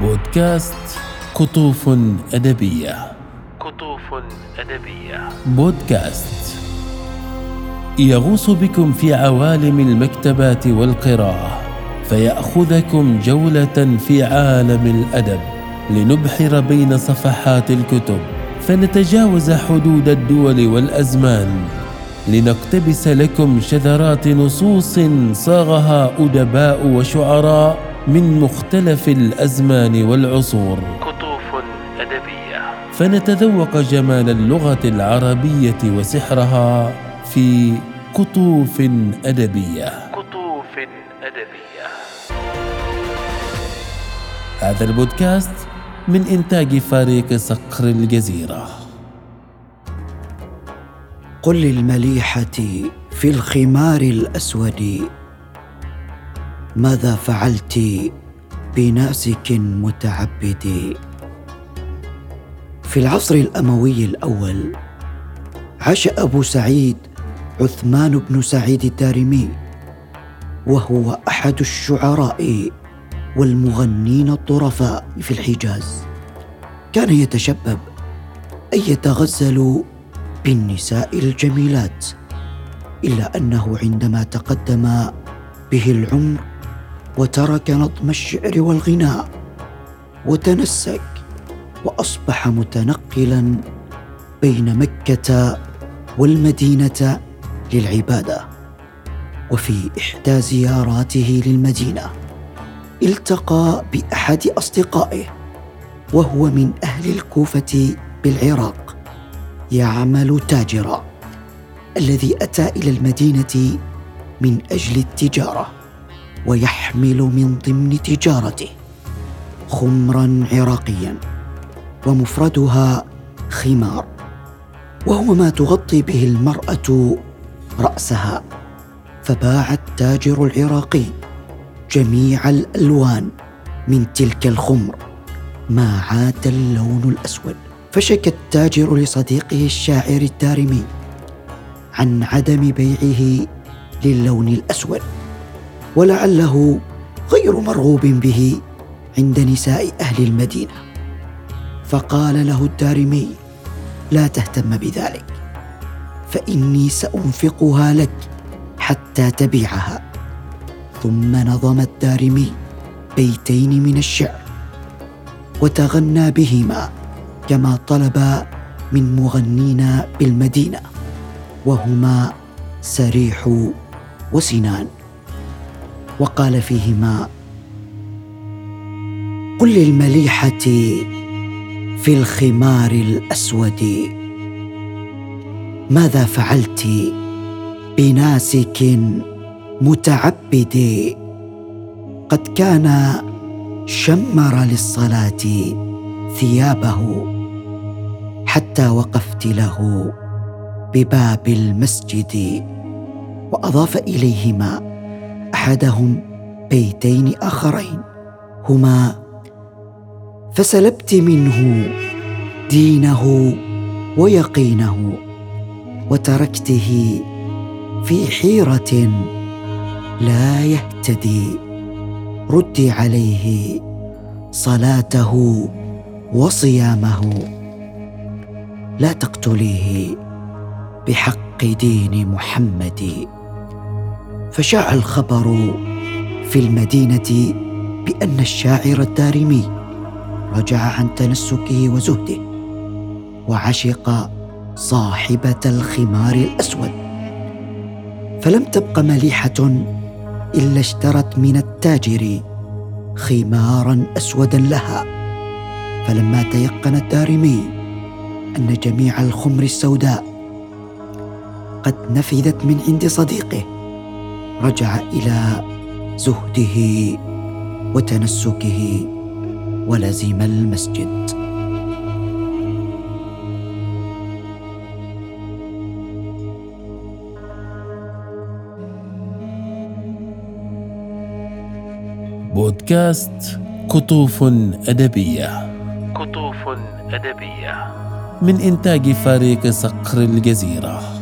بودكاست قطوف أدبية. قطوف أدبية. بودكاست يغوص بكم في عوالم المكتبات والقراءة فيأخذكم جولة في عالم الأدب لنبحر بين صفحات الكتب فنتجاوز حدود الدول والأزمان لنقتبس لكم شذرات نصوص صاغها أدباء وشعراء من مختلف الأزمان والعصور. قطوف أدبية. فنتذوق جمال اللغة العربية وسحرها في قطوف أدبية. قطوف أدبية. هذا البودكاست من إنتاج فريق صقر الجزيرة. قل للمليحة في الخمار الأسود ماذا فعلت بناسك متعبد؟ في العصر الأموي الأول عاش أبو سعيد عثمان بن سعيد الدارمي وهو أحد الشعراء والمغنين الطرفاء في الحجاز. كان يتشبب أن يتغزل بالنساء الجميلات إلا أنه عندما تقدم به العمر وترك نظم الشعر والغناء وتنسك وأصبح متنقلا بين مكة والمدينة للعبادة وفي إحدى زياراته للمدينة التقى بأحد أصدقائه وهو من أهل الكوفة بالعراق يعمل تاجرا الذي أتى إلى المدينة من أجل التجارة. ويحمل من ضمن تجارته خمرا عراقيا ومفردها خمار وهو ما تغطي به المرأة رأسها فباع التاجر العراقي جميع الألوان من تلك الخمر ما عاد اللون الأسود. فشكى التاجر لصديقه الشاعر الدارمي عن عدم بيعه للون الأسود. ولعله غير مرغوب به عند نساء أهل المدينة. فقال له الدارمي لا تهتم بذلك فإني سأنفقها لك حتى تبيعها. ثم نظم الدارمي بيتين من الشعر وتغنى بهما كما طلب من مغنين بالمدينة وهما سريح وسنان. وقال فيهما قل للمليحة في الخمار الأسود ماذا فعلت بناسك متعبد؟ قد كان شمر للصلاة ثيابه حتى وقفت له بباب المسجد وأضاف إليهما. أحدهم بيتين آخرين. هما فسلبت منه دينه ويقينه وتركته في حيرة لا يهتدي. ردي عليه صلاته وصيامه. لا تقتليه بحق دين محمد. فشاع الخبر في المدينة بأن الشاعر الدارمي رجع عن تنسكه وزهده وعشق صاحبة الخمار الأسود. فلم تبق مليحة إلا اشترت من التاجر خمارا أسودا لها. فلما تيقن الدارمي أن جميع الخمر السوداء قد نفذت من عند صديقه رجع إلى زهده وتنسكه ولزم المسجد. بودكاست قطوف أدبية. قطوف أدبية. من إنتاج فريق صقر الجزيرة.